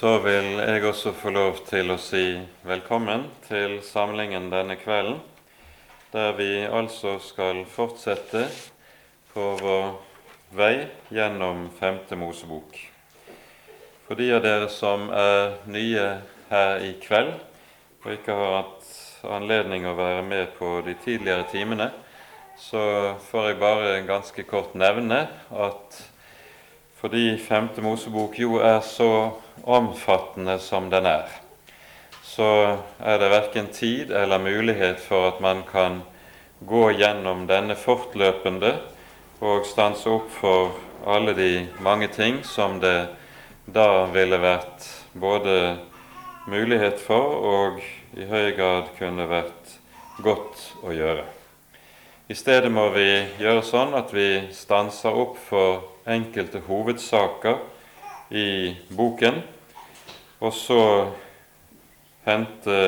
Så vil jeg også få lov til å si velkommen til samlingen denne kvelden, der vi altså skal fortsette på vår vei gjennom Femte Mosebok. For de av dere som er nye her i kveld og ikke har hatt anledning å være med på de tidligere timene, så får jeg bare ganske kort nevne at fordi Femte Mosebok jo er så omfattende som den er, så er det verken tid eller mulighet for at man kan gå gjennom denne fortløpende og stanse opp for alle de mange ting som det da ville vært både mulighet for og i høy grad kunne vært godt å gjøre. I stedet må vi gjøre sånn at vi stanser opp for enkelte hovedsaker i boken, og så hente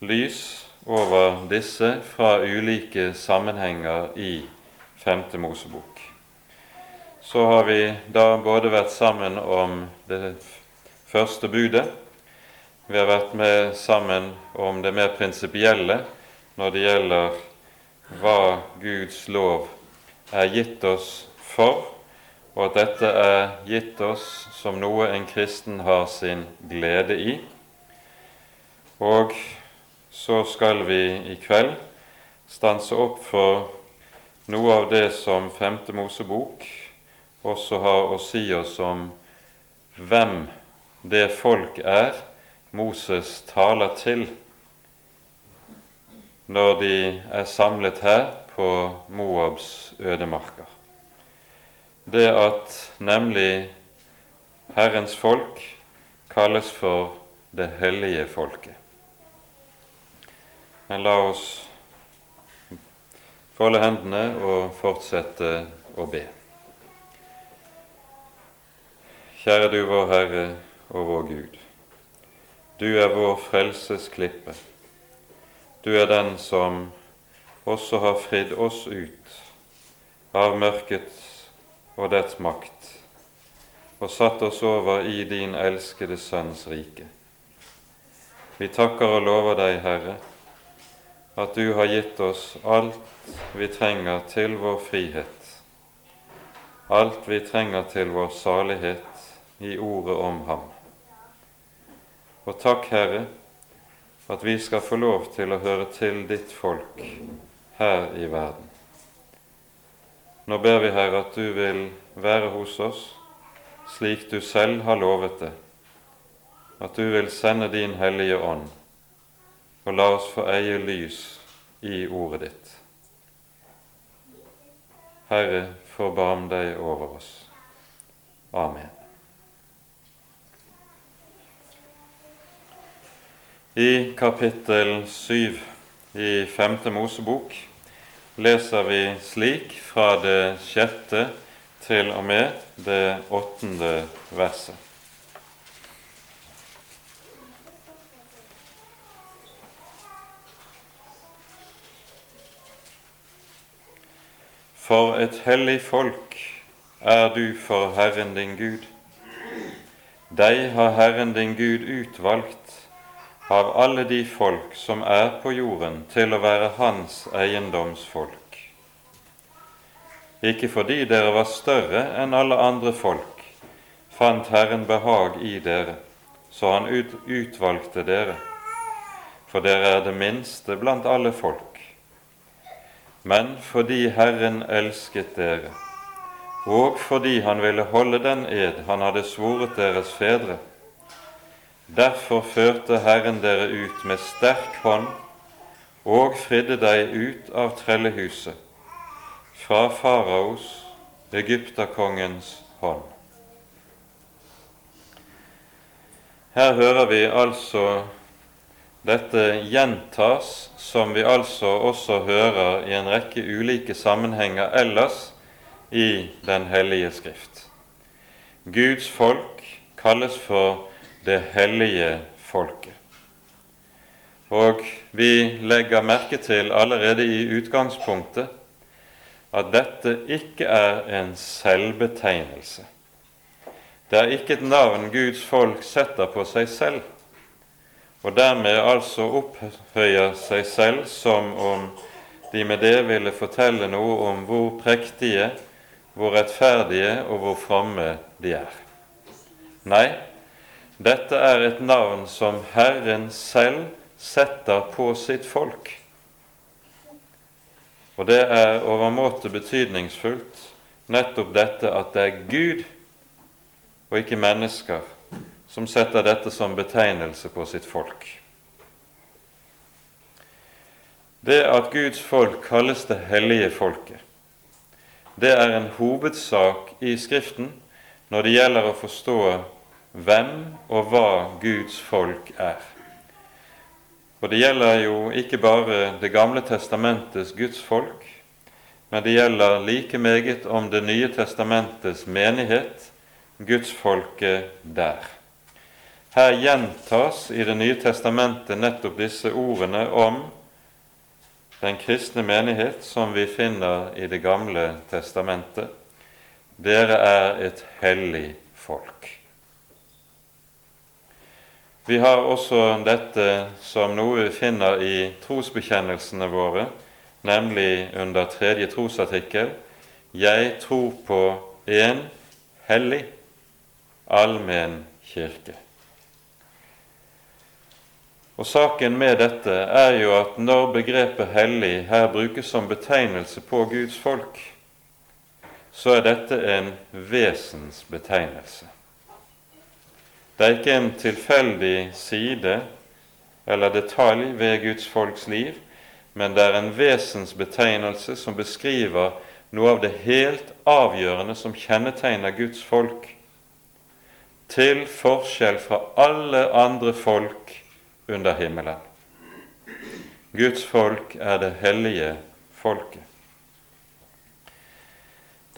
lys over disse fra ulike sammenhenger i Femte Mosebok. Så har vi da både vært sammen om det første budet, vi har vært med sammen om det mer prinsipielle når det gjelder hva Guds lov er gitt oss for, og at dette er gitt oss som noe en kristen har sin glede i. Og så skal vi i kveld stanse opp for noe av det som Femte Mosebok også har å si oss om hvem det folk er Moses taler til når de er samlet her på Moabs ødemarker det at nemlig Herrens folk kalles for det hellige folket. Men la oss folde hendene og fortsette å be. Kjære du vår Herre og vår Gud. Du er vår frelsesklippe. Du er den som også har fridd oss ut av mørket og dets makt, og satt oss over i din elskede Sønns rike. Vi takker og lover deg, Herre, at du har gitt oss alt vi trenger til vår frihet, alt vi trenger til vår salighet i ordet om ham. Og takk, Herre, at vi skal få lov til å høre til ditt folk her i verden. Nå ber vi, Herre, at du vil være hos oss slik du selv har lovet det, at du vil sende din Hellige Ånd og la oss få eie lys i ordet ditt. Herre, forbarm deg over oss. Amen. I kapittel syv i Femte Mosebok leser vi slik fra det sjette til og med det åttende verset. For et hellig folk er du for Herren din Gud. Deg har Herren din Gud utvalgt av alle de folk som er på jorden, til å være hans eiendomsfolk. Ikke fordi dere var større enn alle andre folk, fant Herren behag i dere, så han ut, utvalgte dere, for dere er det minste blant alle folk. Men fordi Herren elsket dere, og fordi han ville holde den ed han hadde svoret deres fedre, Derfor førte Herren dere ut med sterk hånd og fridde deg ut av trellehuset, fra faraos, egypterkongens hånd. Her hører vi altså dette gjentas, som vi altså også hører i en rekke ulike sammenhenger ellers i Den hellige skrift. Guds folk kalles for det hellige folket. Og vi legger merke til allerede i utgangspunktet at dette ikke er en selvbetegnelse. Det er ikke et navn Guds folk setter på seg selv, og dermed altså opphøyer seg selv som om de med det ville fortelle noe om hvor prektige, hvor rettferdige og hvor fromme de er. Nei, dette er et navn som Herren selv setter på sitt folk. Og det er overmåte betydningsfullt, nettopp dette at det er Gud og ikke mennesker som setter dette som betegnelse på sitt folk. Det at Guds folk kalles det hellige folket, det er en hovedsak i Skriften når det gjelder å forstå hvem og hva Guds folk er. Og det gjelder jo ikke bare Det gamle testamentets Guds folk, men det gjelder like meget om Det nye testamentets menighet, gudsfolket der. Her gjentas i Det nye testamentet nettopp disse ordene om den kristne menighet som vi finner i Det gamle testamentet. Dere er et hellig folk. Vi har også dette som noe vi finner i trosbekjennelsene våre, nemlig under tredje trosartikkel Jeg tror på en hellig, allmenn kirke. Og Saken med dette er jo at når begrepet 'hellig' her brukes som betegnelse på Guds folk, så er dette en vesensbetegnelse. Det er ikke en tilfeldig side eller detalj ved Guds folks liv, men det er en vesensbetegnelse som beskriver noe av det helt avgjørende som kjennetegner Guds folk, til forskjell fra alle andre folk under himmelen. Guds folk er det hellige folket.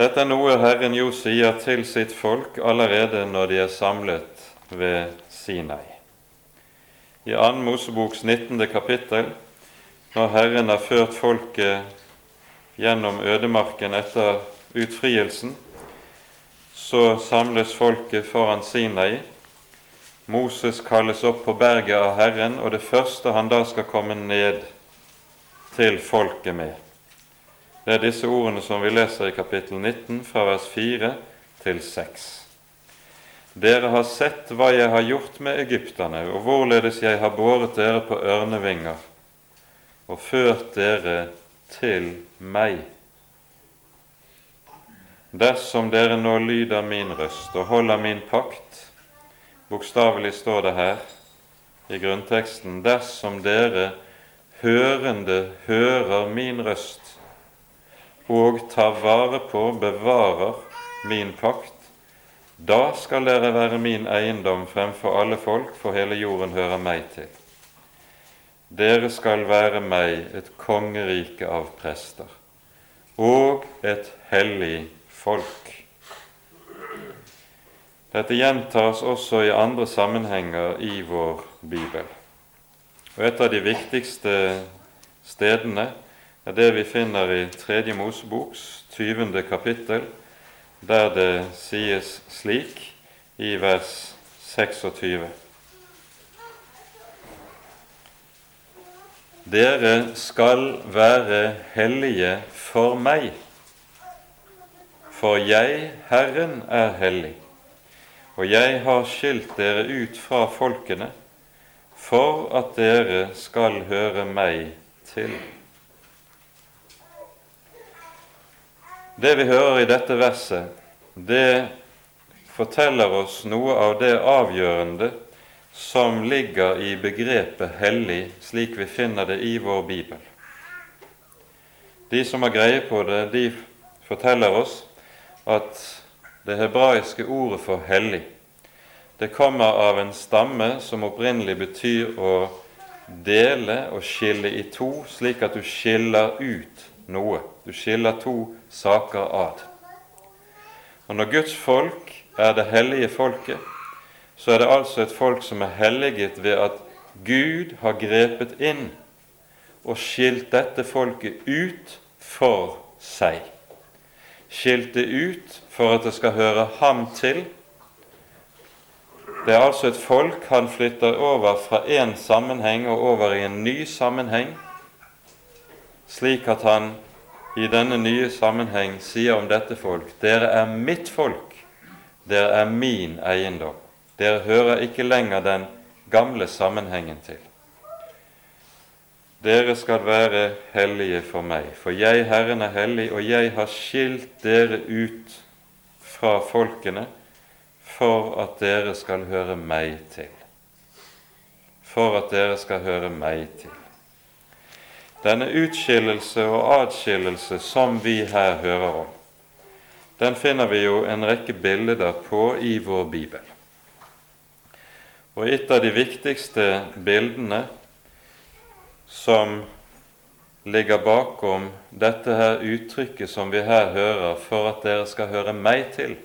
Dette er noe Herren jo sier til sitt folk allerede når de er samlet ved Sinai. I 2. Moseboks 19. kapittel, når Herren har ført folket gjennom ødemarken etter utfrielsen, så samles folket foran Sinai Moses kalles opp på berget av Herren, og det første han da skal komme ned til folket med, det er disse ordene som vi leser i kapittel 19, fra vers 4 til 6. Dere har sett hva jeg har gjort med egypterne, og hvorledes jeg har båret dere på ørnevinger og ført dere til meg. Dersom dere nå lyder min røst og holder min pakt, Bokstavelig står det her i grunnteksten dersom dere hørende hører min røst og tar vare på, bevarer min pakt, da skal dere være min eiendom fremfor alle folk, for hele jorden hører meg til. Dere skal være meg et kongerike av prester og et hellig folk. Dette gjentas også i andre sammenhenger i vår bibel. Og Et av de viktigste stedene er det vi finner i Tredje Moseboks 20. kapittel, der det sies slik i vers 26. Dere skal være hellige for meg, for jeg, Herren, er hellig og jeg har skilt dere ut fra folkene for at dere skal høre meg til. Det vi hører i dette verset, det forteller oss noe av det avgjørende som ligger i begrepet 'hellig', slik vi finner det i vår bibel. De som har greie på det, de forteller oss at det hebraiske ordet for hellig. Det kommer av en stamme som opprinnelig betyr å dele og skille i to, slik at du skiller ut noe. Du skiller to saker ad. Og Når Guds folk er det hellige folket, så er det altså et folk som er helliget ved at Gud har grepet inn og skilt dette folket ut for seg skilt det ut for at det skal høre ham til, Det er altså et folk han flytter over fra én sammenheng og over i en ny sammenheng, slik at han i denne nye sammenheng sier om dette folk dere er mitt folk, dere er min eiendom. Dere hører ikke lenger den gamle sammenhengen til. Dere skal være hellige for meg, for jeg, Herren, er hellig, og jeg har skilt dere ut fra folkene for at dere skal høre meg til. For at dere skal høre meg til. Denne utskillelse og adskillelse som vi her hører om, den finner vi jo en rekke bilder på i vår bibel. Og et av de viktigste bildene som ligger bakom dette her uttrykket som vi her hører, for at dere skal høre meg til,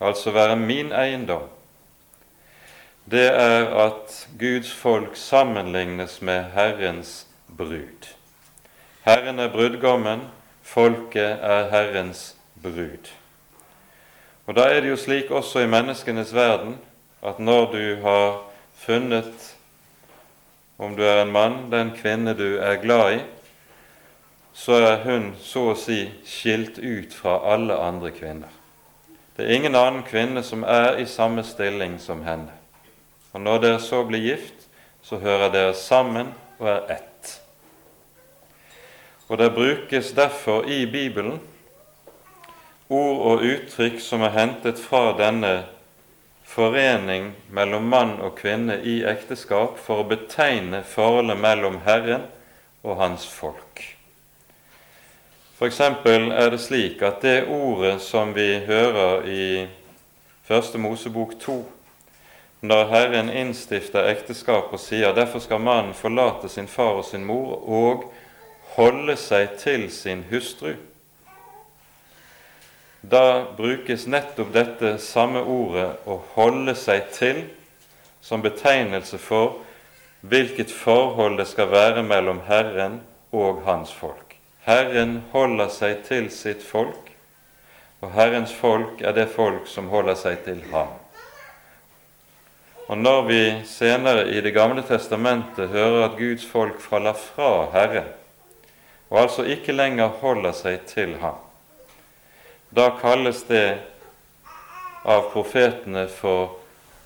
altså være min eiendom, det er at Guds folk sammenlignes med Herrens brud. Herren er brudgommen, folket er Herrens brud. Og Da er det jo slik også i menneskenes verden at når du har funnet, om du er en mann, den kvinne du er glad i, så er hun så å si skilt ut fra alle andre kvinner. Det er ingen annen kvinne som er i samme stilling som henne. Og når dere så blir gift, så hører dere sammen og er ett. Og det brukes derfor i Bibelen ord og uttrykk som er hentet fra denne forening mellom mann og kvinne i ekteskap for å betegne forholdet mellom Herren og hans folk. F.eks. er det slik at det ordet som vi hører i Første Mosebok 2, når Herren innstifter ekteskap og sier derfor skal mannen forlate sin far og sin mor og holde seg til sin hustru, da brukes nettopp dette samme ordet 'å holde seg til' som betegnelse for hvilket forhold det skal være mellom Herren og hans folk. Herren holder seg til sitt folk, og Herrens folk er det folk som holder seg til ham. Og når vi senere i Det gamle testamentet hører at Guds folk faller fra Herren, og altså ikke lenger holder seg til ham, da kalles det av profetene for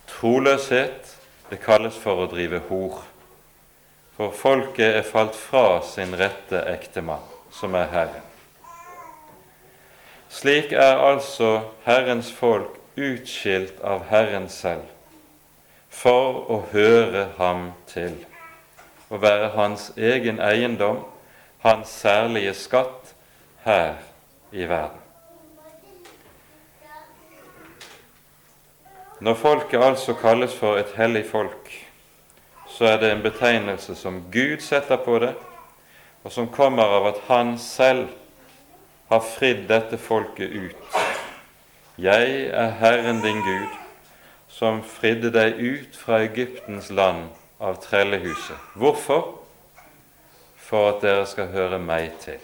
troløshet, det kalles for å drive hor. For folket er falt fra sin rette ektemann som er Herren. Slik er altså Herrens folk utskilt av Herren selv for å høre ham til, å være hans egen eiendom, hans særlige skatt her i verden. Når folket altså kalles for et hellig folk, så er det en betegnelse som Gud setter på det, og som kommer av at han selv har fridd dette folket ut. Jeg er Herren din Gud, som fridde deg ut fra Egyptens land av trellehuset. Hvorfor? For at dere skal høre meg til.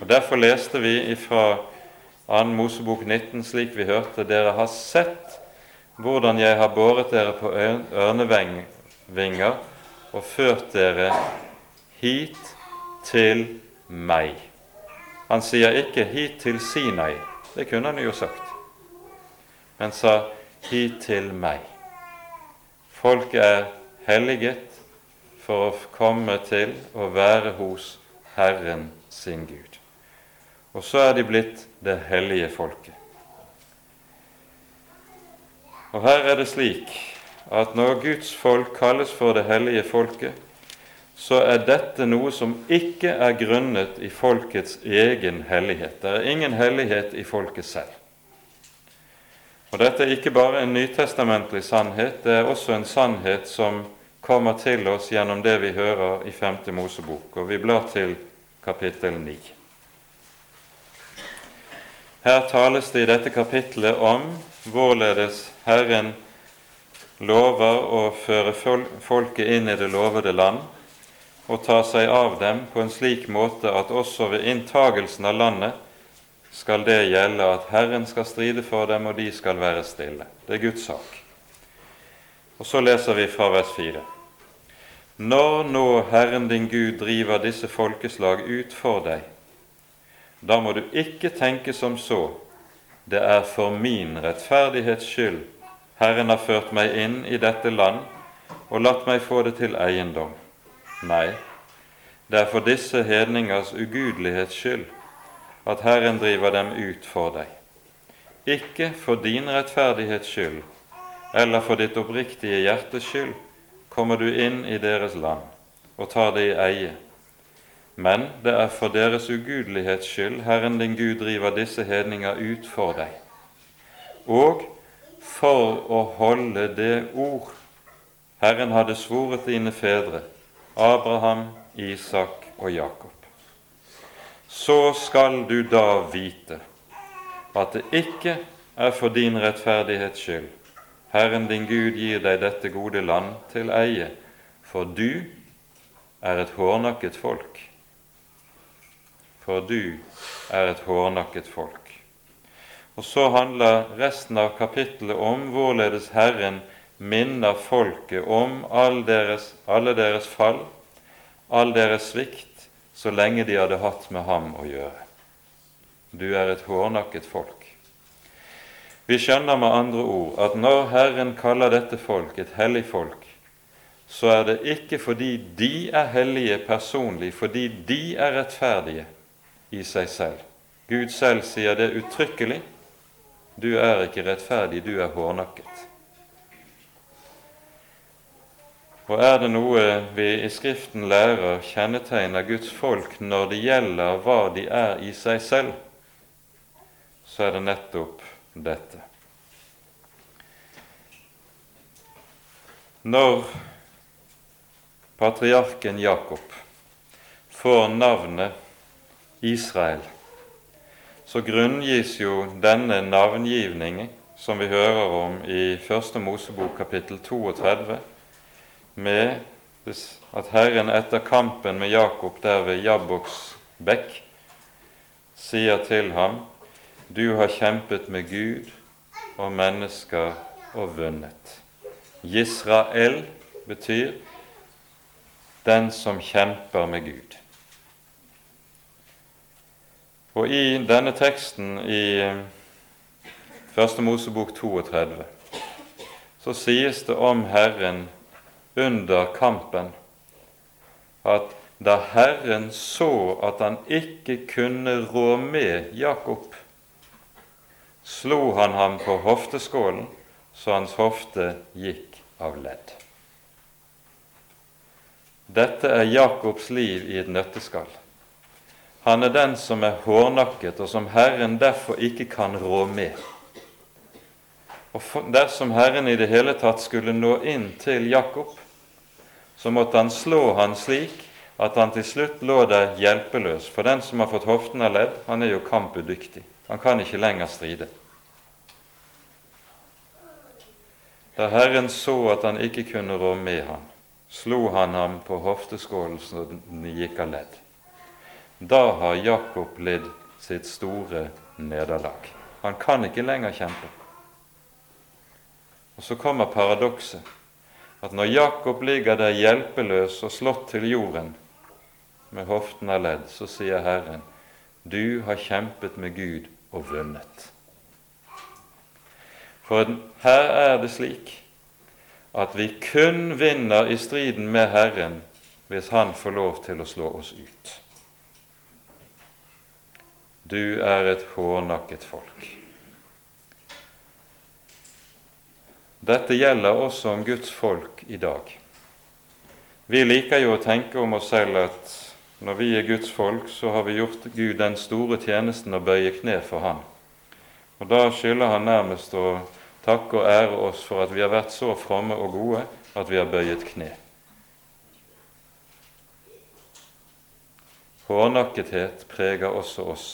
Og Derfor leste vi fra 2. Mosebok 19 slik vi hørte, dere har sett hvordan jeg har båret dere på ørnevinger og ført dere hit til meg. Han sier ikke 'hit til Sinai', det kunne han jo sagt, men sa 'hit til meg'. Folk er helliget for å komme til å være hos Herren sin Gud. Og så er de blitt det hellige folket. Og her er det slik at når Guds folk kalles for det hellige folket, så er dette noe som ikke er grunnet i folkets egen hellighet. Det er ingen hellighet i folket selv. Og Dette er ikke bare en nytestamentlig sannhet, det er også en sannhet som kommer til oss gjennom det vi hører i 5. Mosebok, og vi blar til kapittel 9. Her tales det i dette kapittelet om hvorledes Herren lover å føre folket inn i det lovede land, og ta seg av dem på en slik måte at også ved inntagelsen av landet skal det gjelde at Herren skal stride for dem, og de skal være stille. Det er Guds sak. Og så leser vi fra vers 4. Når nå Herren din Gud driver disse folkeslag ut for deg, da må du ikke tenke som så, det er for min rettferdighets skyld Herren har ført meg inn i dette land og latt meg få det til eiendom. Nei, det er for disse hedningers ugudelighets skyld at Herren driver dem ut for deg. Ikke for din rettferdighets skyld eller for ditt oppriktige hjertes skyld kommer du inn i deres land og tar det i eie. Men det er for deres ugudelighets skyld Herren din Gud driver disse hedninger ut for deg. Og for å holde det ord Herren hadde svoret dine fedre, Abraham, Isak og Jakob. Så skal du da vite at det ikke er for din rettferdighets skyld Herren din Gud gir deg dette gode land til eie, for du er et hårnakket folk. For du er et hårnakket folk. Og så handler resten av kapittelet om hvorledes Herren minner folket om all deres, alle deres fall, all deres svikt, så lenge de hadde hatt med ham å gjøre. Du er et hårnakket folk. Vi skjønner med andre ord at når Herren kaller dette folk et hellig folk, så er det ikke fordi de er hellige personlig, fordi de er rettferdige i seg selv. Gud selv sier det uttrykkelig. Du er ikke rettferdig, du er hårnakket. Og er det noe vi i Skriften lærer kjennetegner Guds folk når det gjelder hva de er i seg selv, så er det nettopp dette. Når patriarken Jakob får navnet Israel, så grunngis jo denne navngivningen, som vi hører om i Første Mosebok kapittel 32, med at Herren etter kampen med Jakob der ved Jabboks bekk sier til ham du har kjempet med Gud og mennesker og vunnet. Israel betyr den som kjemper med Gud. Og i denne teksten i Første Mosebok 32 så sies det om Herren under kampen at da Herren så at han ikke kunne rå med Jakob, slo han ham på hofteskålen så hans hofte gikk av ledd. Dette er Jakobs liv i et nøtteskall. Han er den som er hårnakket, og som Herren derfor ikke kan rå med. Og Dersom Herren i det hele tatt skulle nå inn til Jakob, så måtte han slå han slik at han til slutt lå der hjelpeløs. For den som har fått hoften av ledd, han er jo kampudyktig. Han kan ikke lenger stride. Da Herren så at han ikke kunne rå med ham, slo han ham på hofteskålen så den gikk av ledd. Da har Jakob lidd sitt store nederlag. Han kan ikke lenger kjempe. Og Så kommer paradokset at når Jakob ligger der hjelpeløs og slått til jorden med hoften av ledd, så sier Herren, du har kjempet med Gud og vunnet. For her er det slik at vi kun vinner i striden med Herren hvis Han får lov til å slå oss ut. Du er et hårnakket folk. Dette gjelder også om Guds folk i dag. Vi liker jo å tenke om oss selv at når vi er Guds folk, så har vi gjort Gud den store tjenesten å bøye kne for Han. Og da skylder Han nærmest å takke og ære oss for at vi har vært så fromme og gode at vi har bøyet kne. Hårnakkethet preger også oss.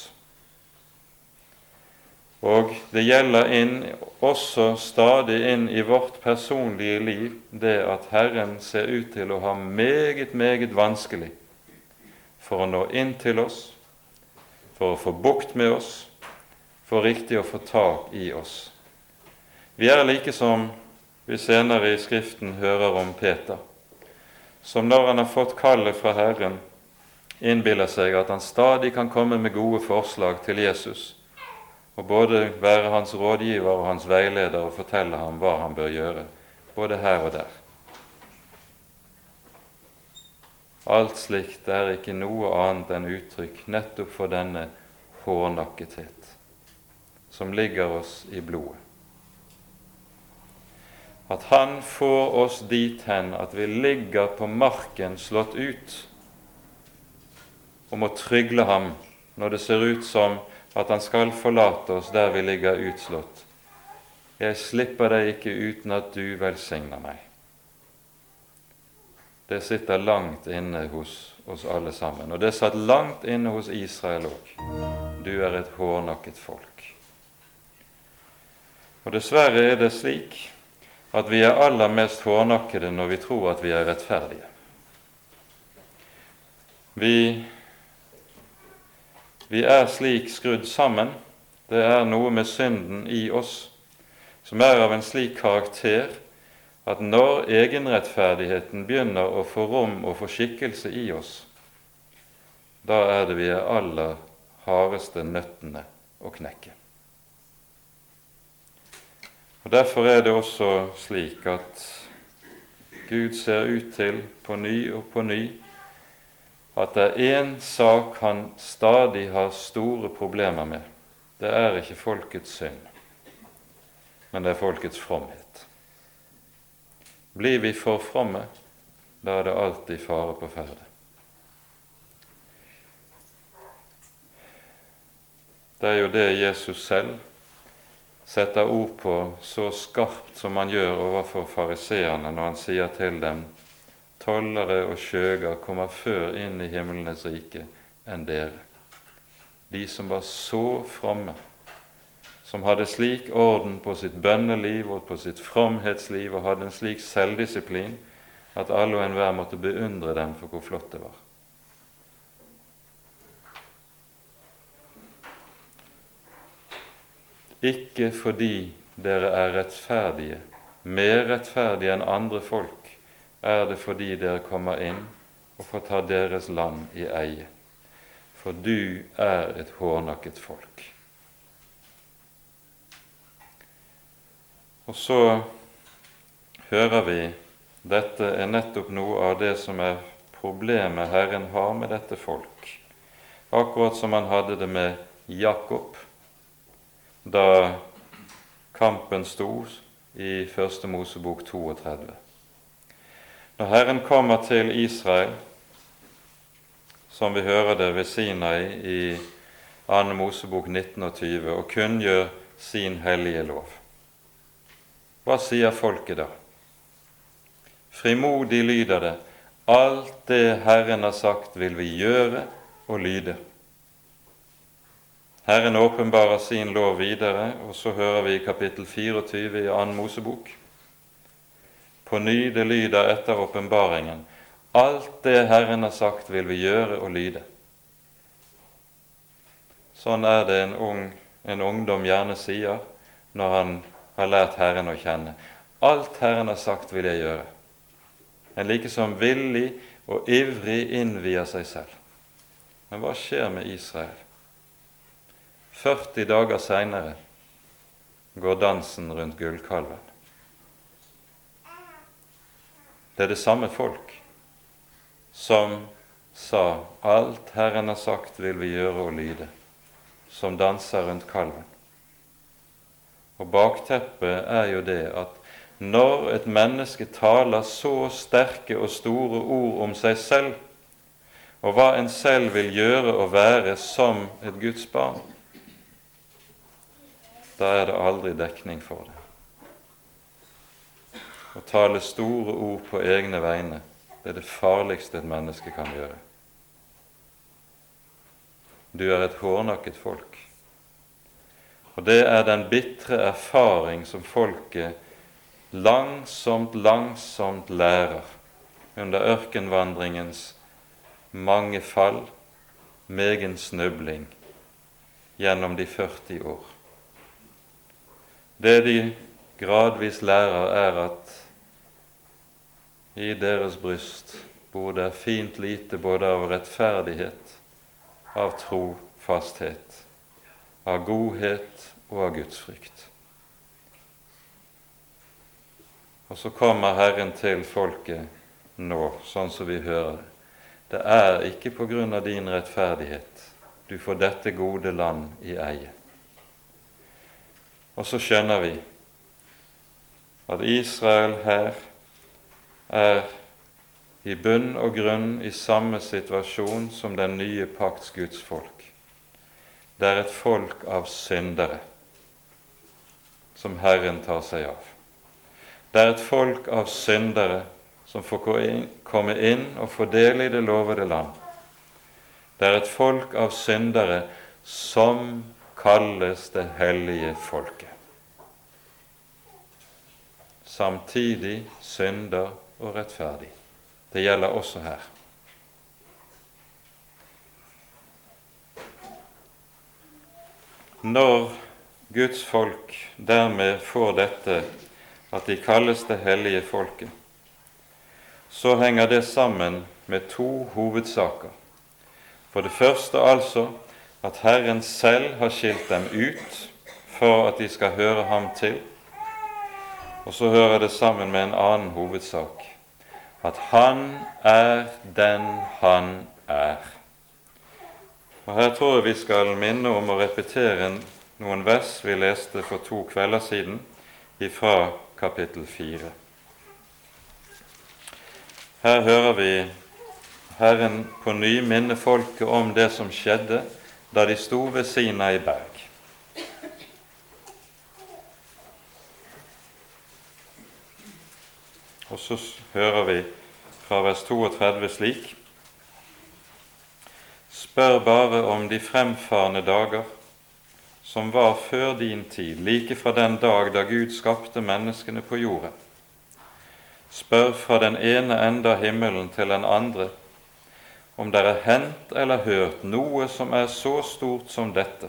Og det gjelder inn, også stadig inn i vårt personlige liv det at Herren ser ut til å ha meget, meget vanskelig for å nå inn til oss, for å få bukt med oss, for riktig å få tak i oss. Vi er like som vi senere i Skriften hører om Peter, som når han har fått kallet fra Herren, innbiller seg at han stadig kan komme med gode forslag til Jesus, og både være hans rådgiver og hans veileder og fortelle ham hva han bør gjøre, både her og der. Alt slikt er ikke noe annet enn uttrykk nettopp for denne hårnakkethet som ligger oss i blodet. At Han får oss dit hen at vi ligger på marken slått ut og må trygle ham når det ser ut som at han skal forlate oss der vi ligger utslått. Jeg slipper deg ikke uten at du velsigner meg. Det sitter langt inne hos oss alle sammen, og det satt langt inne hos Israel òg. Du er et hårnakket folk. Og dessverre er det slik at vi er aller mest hårnakkede når vi tror at vi er rettferdige. Vi vi er slik skrudd sammen, det er noe med synden i oss som er av en slik karakter at når egenrettferdigheten begynner å få rom og få skikkelse i oss, da er det vi er aller hardeste nøttene å knekke. Og Derfor er det også slik at Gud ser ut til på ny og på ny at det er én sak han stadig har store problemer med. Det er ikke folkets synd, men det er folkets fromhet. Blir vi for fromme, da er det alltid fare på ferde. Det er jo det Jesus selv setter ord på så skarpt som han gjør overfor fariseerne når han sier til dem tollere og skjøger kommer før inn i himlenes rike enn dere. De som var så fromme, som hadde slik orden på sitt bønneliv og på sitt fromhetsliv og hadde en slik selvdisiplin at alle og enhver måtte beundre dem for hvor flott det var. Ikke fordi dere er rettferdige, mer rettferdige enn andre folk, er det fordi dere kommer inn og får ta deres land i eie. For du er et hårnakket folk. Og så hører vi dette er nettopp noe av det som er problemet Herren har med dette folk. Akkurat som han hadde det med Jakob da kampen sto i Første Mosebok 32. Når Herren kommer til Israel, som vi hører det ved Sinai i 2. Mosebok 19 og 20, og kunngjør sin hellige lov, hva sier folket da? Frimodig lyder det, alt det Herren har sagt, vil vi gjøre og lyde. Herren åpenbarer sin lov videre, og så hører vi i kapittel 24 i Ann Mosebok på ny det lyder etter åpenbaringen. Alt det Herren har sagt, vil vi gjøre og lyde. Sånn er det en, ung, en ungdom gjerne sier når han har lært Herren å kjenne. Alt Herren har sagt, vil jeg gjøre. En likesom villig og ivrig innvier seg selv. Men hva skjer med Israel? 40 dager seinere går dansen rundt gullkalven. Det er det samme folk som sa 'Alt Herren har sagt, vil vi gjøre og lyde', som danser rundt kalven. Og bakteppet er jo det at når et menneske taler så sterke og store ord om seg selv, og hva en selv vil gjøre og være som et Guds barn, da er det aldri dekning for det. Å tale store ord på egne vegne, det er det farligste et menneske kan gjøre. Du er et hårnakket folk. Og det er den bitre erfaring som folket langsomt, langsomt lærer under ørkenvandringens mange fall, megen snubling, gjennom de 40 år. Det de gradvis lærer, er at i deres bryst bor det fint lite både av rettferdighet, av trofasthet, av godhet og av gudsfrykt. Og så kommer Herren til folket nå, sånn som vi hører det. Er ikke på grunn av din rettferdighet du får dette gode land i eie. Og så skjønner vi at Israel her er i bunn og grunn i samme situasjon som den nye pakts Guds folk. Det er et folk av syndere som Herren tar seg av. Det er et folk av syndere som får komme inn og få del i det lovede land. Det er et folk av syndere som kalles det hellige folket. Samtidig synder og rettferdig. Det gjelder også her. Når Guds folk dermed får dette at de kalles det hellige folket, så henger det sammen med to hovedsaker. For det første altså at Herren selv har skilt dem ut for at de skal høre ham til. Og så hører det sammen med en annen hovedsak at han er den han er. Og Her tror jeg vi skal minne om å repetere noen vers vi leste for to kvelder siden ifra kapittel fire. Her hører vi Herren på ny minne folket om det som skjedde da de sto ved Sinai berg. Og så hører vi fra vers 32 slik Spør bare om de fremfarne dager som var før din tid, like fra den dag da Gud skapte menneskene på jorden. Spør fra den ene enda himmelen til den andre om det er hendt eller hørt noe som er så stort som dette,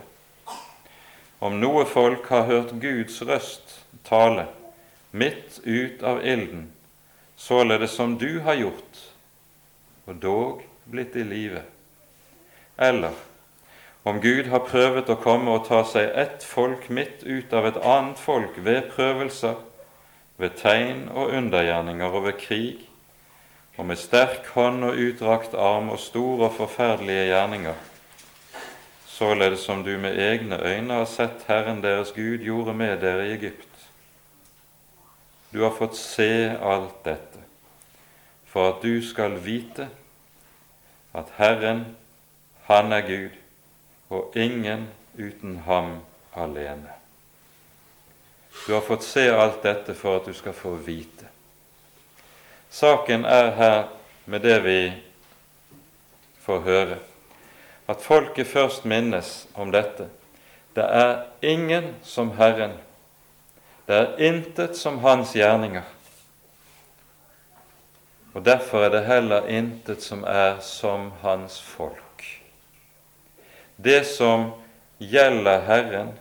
om noe folk har hørt Guds røst tale midt ut av ilden, således som du har gjort, og dog blitt i live, eller om Gud har prøvet å komme og ta seg ett folk midt ut av et annet folk ved prøvelser, ved tegn og undergjerninger og ved krig, og med sterk hånd og utdrakt arm og store og forferdelige gjerninger, således som du med egne øyne har sett Herren deres Gud gjorde med dere i Egypt. Du har fått se alt dette for at du skal vite at Herren, Han er Gud, og ingen uten ham alene. Du har fått se alt dette for at du skal få vite Saken er her med det vi får høre, at folket først minnes om dette. Det er ingen som Herren. Det er intet som Hans gjerninger. Og derfor er det heller intet som er som Hans folk. Det som gjelder Herren,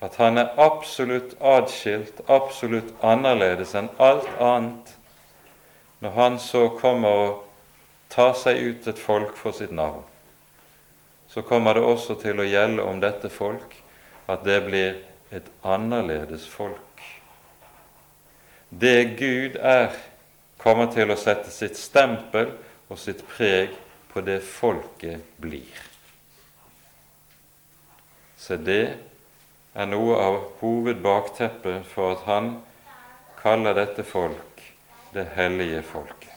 at Han er absolutt adskilt, absolutt annerledes enn alt annet, når han så kommer og tar seg ut et folk for sitt navn, så kommer det også til å gjelde om dette folk at det blir et annerledes folk. Det Gud er, kommer til å sette sitt stempel og sitt preg på det folket blir. Så det er noe av hovedbakteppet for at han kaller dette folk det hellige folket.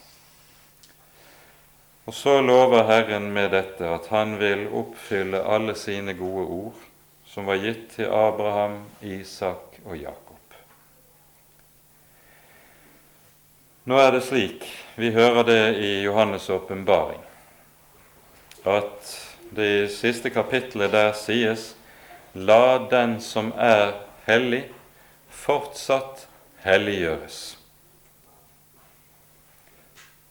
Og så lover Herren med dette at han vil oppfylle alle sine gode ord som var gitt til Abraham, Isak og Jakob. Nå er det slik, vi hører det i Johannes' åpenbaring, at det i siste kapittelet der sies La den som er hellig, fortsatt helliggjøres.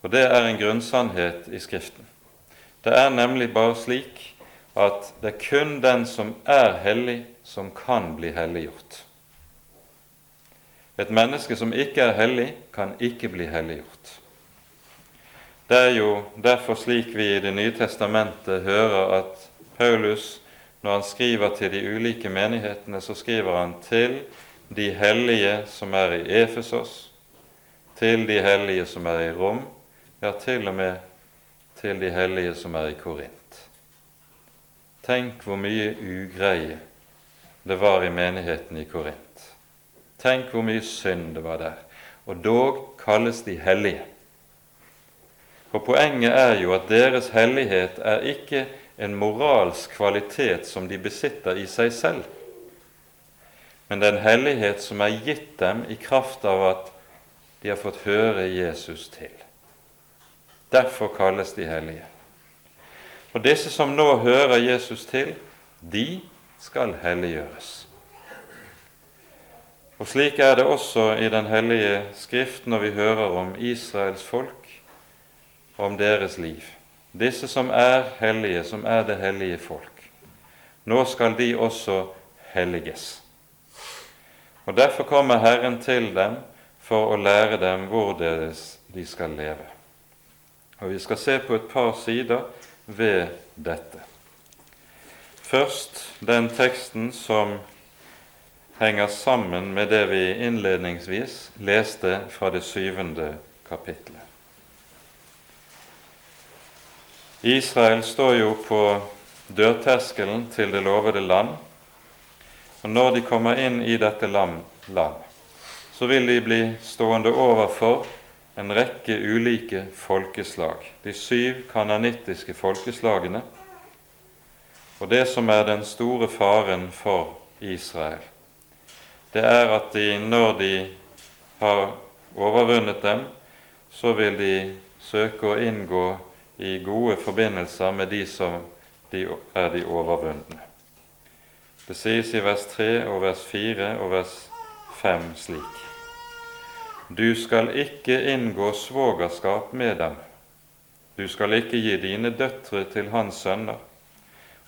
Og det er en grunnsannhet i Skriften. Det er nemlig bare slik at det er kun den som er hellig, som kan bli helliggjort. Et menneske som ikke er hellig, kan ikke bli helliggjort. Det er jo derfor slik vi i Det nye testamentet hører at Paulus, når han skriver til de ulike menighetene, så skriver han til de hellige som er i Efesos, til de hellige som er i Rom, ja, til og med til de hellige som er i Korint. Tenk hvor mye ugreie det var i menigheten i Korint. Tenk hvor mye synd det var der. Og dog kalles de hellige. For poenget er jo at deres hellighet er ikke en moralsk kvalitet som de besitter i seg selv, men det er en hellighet som er gitt dem i kraft av at de har fått høre Jesus til. Derfor kalles de hellige. Og disse som nå hører Jesus til, de skal helliggjøres. Og slik er det også i Den hellige Skrift når vi hører om Israels folk, og om deres liv. Disse som er hellige, som er det hellige folk. Nå skal de også helliges. Og Derfor kommer Herren til dem for å lære dem hvorledes de skal leve. Og Vi skal se på et par sider ved dette. Først den teksten som henger sammen med det vi innledningsvis leste fra det syvende kapittelet. Israel står jo på dørterskelen til det lovede land. Og når de kommer inn i dette land, så vil de bli stående overfor en rekke ulike folkeslag, de syv kananittiske folkeslagene. Og det som er den store faren for Israel, det er at de, når de har overvunnet dem, så vil de søke å inngå i gode forbindelser med de som de er de overvundne. Det sies i vers 3 og vers 4 og vers 5 slik. Du skal ikke inngå svogerskap med dem. Du skal ikke gi dine døtre til hans sønner,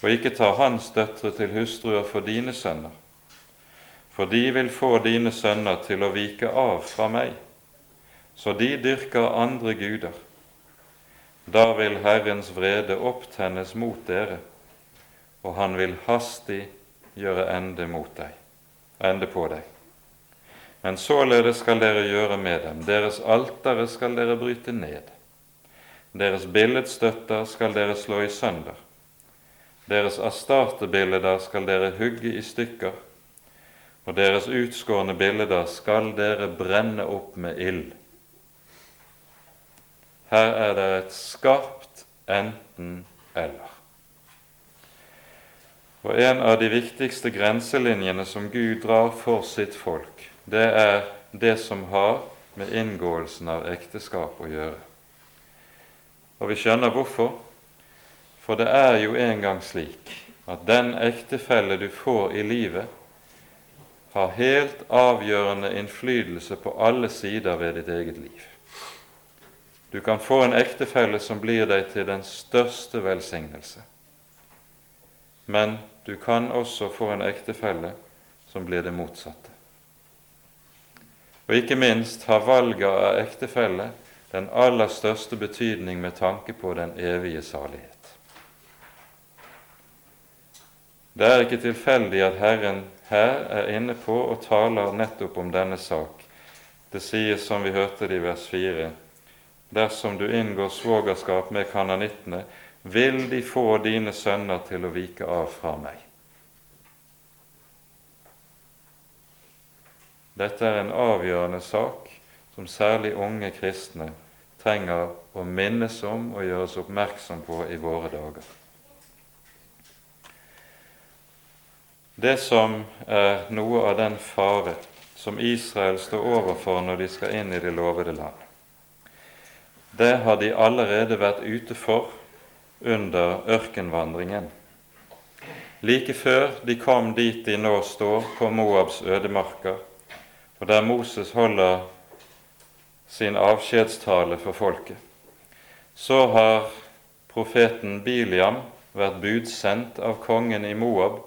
og ikke ta hans døtre til hustruer for dine sønner. For de vil få dine sønner til å vike av fra meg, så de dyrker andre guder da vil Herrens vrede opptennes mot dere, og han vil hastig gjøre ende mot deg, ende på deg. Men således skal dere gjøre med dem. Deres altere skal dere bryte ned. Deres billedstøtter skal dere slå i sønder. Deres astartebilder skal dere hugge i stykker, og deres utskårne bilder skal dere brenne opp med ild. Her er det et skarpt enten-eller. Og En av de viktigste grenselinjene som Gud drar for sitt folk, det er det som har med inngåelsen av ekteskap å gjøre. Og vi skjønner hvorfor. For det er jo en gang slik at den ektefelle du får i livet, har helt avgjørende innflytelse på alle sider ved ditt eget liv. Du kan få en ektefelle som blir deg til den største velsignelse. Men du kan også få en ektefelle som blir det motsatte. Og ikke minst har valget av ektefelle den aller største betydning med tanke på den evige salighet. Det er ikke tilfeldig at Herren her er inne på og taler nettopp om denne sak. Det sies, som vi hørte det i vers 4, dersom du inngår svogerskap med kananittene, vil de få dine sønner til å vike av fra meg. Dette er en avgjørende sak som særlig unge kristne trenger å minnes om og gjøres oppmerksom på i våre dager. Det som er noe av den fare som Israel står overfor når de skal inn i det lovede land, det har de allerede vært ute for under ørkenvandringen. Like før de kom dit de nå står, på Moabs ødemarker, og der Moses holder sin avskjedstale for folket, så har profeten Biliam vært budsendt av kongen i Moab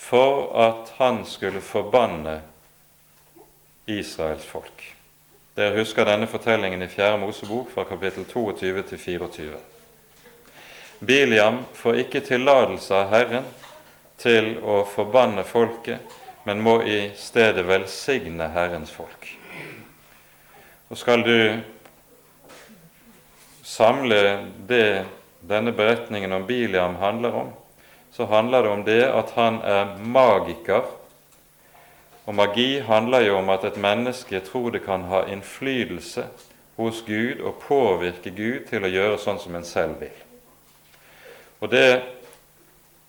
for at han skulle forbanne Israels folk. Dere husker denne fortellingen i 4. Mosebok fra kapittel 22 til 24. Biliam får ikke tillatelse av Herren til å forbanne folket, men må i stedet velsigne Herrens folk. Og skal du samle det denne beretningen om Biliam handler om, så handler det om det at han er magiker. Og magi handler jo om at et menneske tror det kan ha innflytelse hos Gud og påvirke Gud til å gjøre sånn som en selv vil. Og det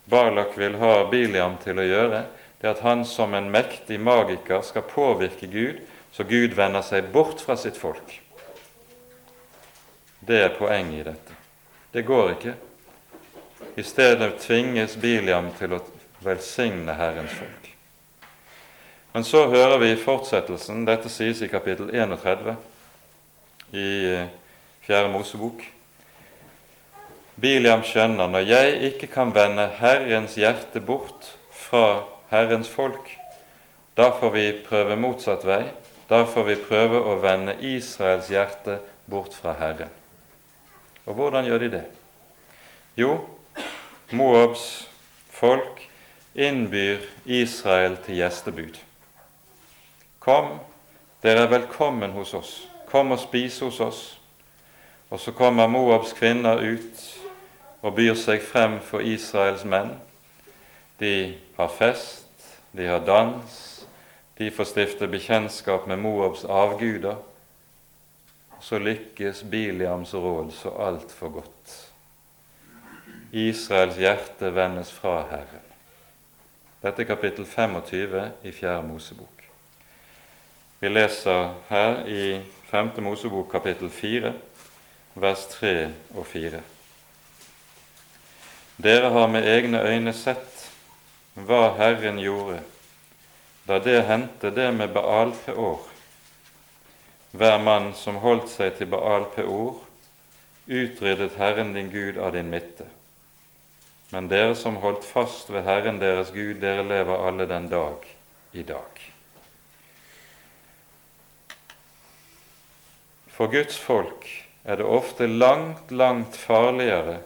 Barlak vil ha Biliam til å gjøre, det er at han som en mektig magiker skal påvirke Gud, så Gud vender seg bort fra sitt folk. Det er poenget i dette. Det går ikke. I stedet tvinges Biliam til å velsigne Herrens folk. Men så hører vi i fortsettelsen, dette sies i kapittel 31 i eh, Fjerde Mosebok. Biliam skjønner når jeg ikke kan vende Herrens hjerte bort fra Herrens folk, da får vi prøve motsatt vei. Da får vi prøve å vende Israels hjerte bort fra Herren. Og hvordan gjør de det? Jo, Moabs folk innbyr Israel til gjestebud. Kom, dere er velkommen hos oss. Kom og spis hos oss. Og så kommer Moabs kvinner ut og byr seg frem for Israels menn. De har fest, de har dans, de får stifte bekjentskap med Moabs avguder så lykkes Biliams råd så altfor godt. Israels hjerte vendes fra Herren. Dette er kapittel 25 i 4. Mosebok. Vi leser her i 5. Mosebok kapittel 4, vers 3 og 4. Dere har med egne øyne sett hva Herren gjorde da det hendte det med Baal Peor, hver mann som holdt seg til Baal Peor, utryddet Herren din Gud av din midte. Men dere som holdt fast ved Herren deres Gud, dere lever alle den dag i dag. For Guds folk er det ofte langt, langt farligere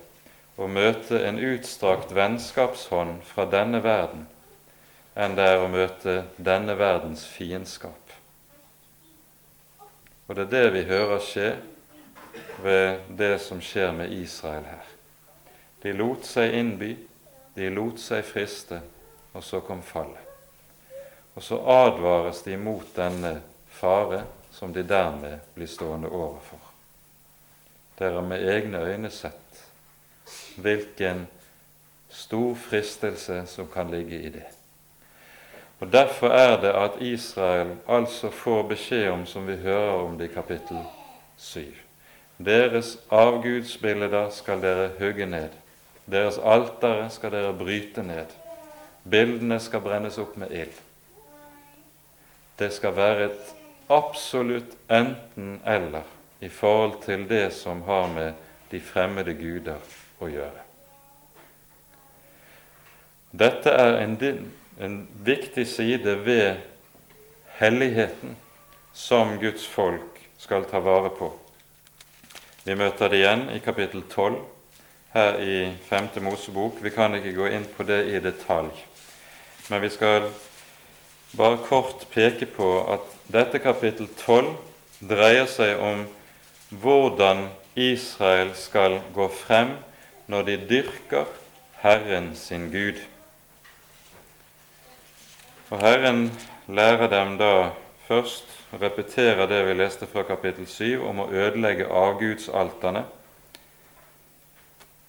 å møte en utstrakt vennskapshånd fra denne verden enn det er å møte denne verdens fiendskap. Og det er det vi hører skje ved det som skjer med Israel her. De lot seg innby, de lot seg friste, og så kom fallet. Og så advares de mot denne fare som de dermed blir stående overfor. Dere har med egne øyne sett hvilken stor fristelse som kan ligge i det. Og Derfor er det at Israel altså får beskjed om, som vi hører om det i kapittel 7 Deres avgudsbilder skal dere hugge ned. Deres altere skal dere bryte ned. Bildene skal brennes opp med ild. Det skal være et absolutt enten-eller i forhold til det som har med de fremmede guder å gjøre. Dette er en en viktig side ved helligheten som Guds folk skal ta vare på. Vi møter det igjen i kapittel 12 her i 5. Mosebok. Vi kan ikke gå inn på det i detalj, men vi skal bare kort peke på at dette kapittel 12 dreier seg om hvordan Israel skal gå frem når de dyrker Herren sin Gud. Og Herren lærer dem da først å repetere det vi leste fra kapittel 7 om å ødelegge avgudsalterne.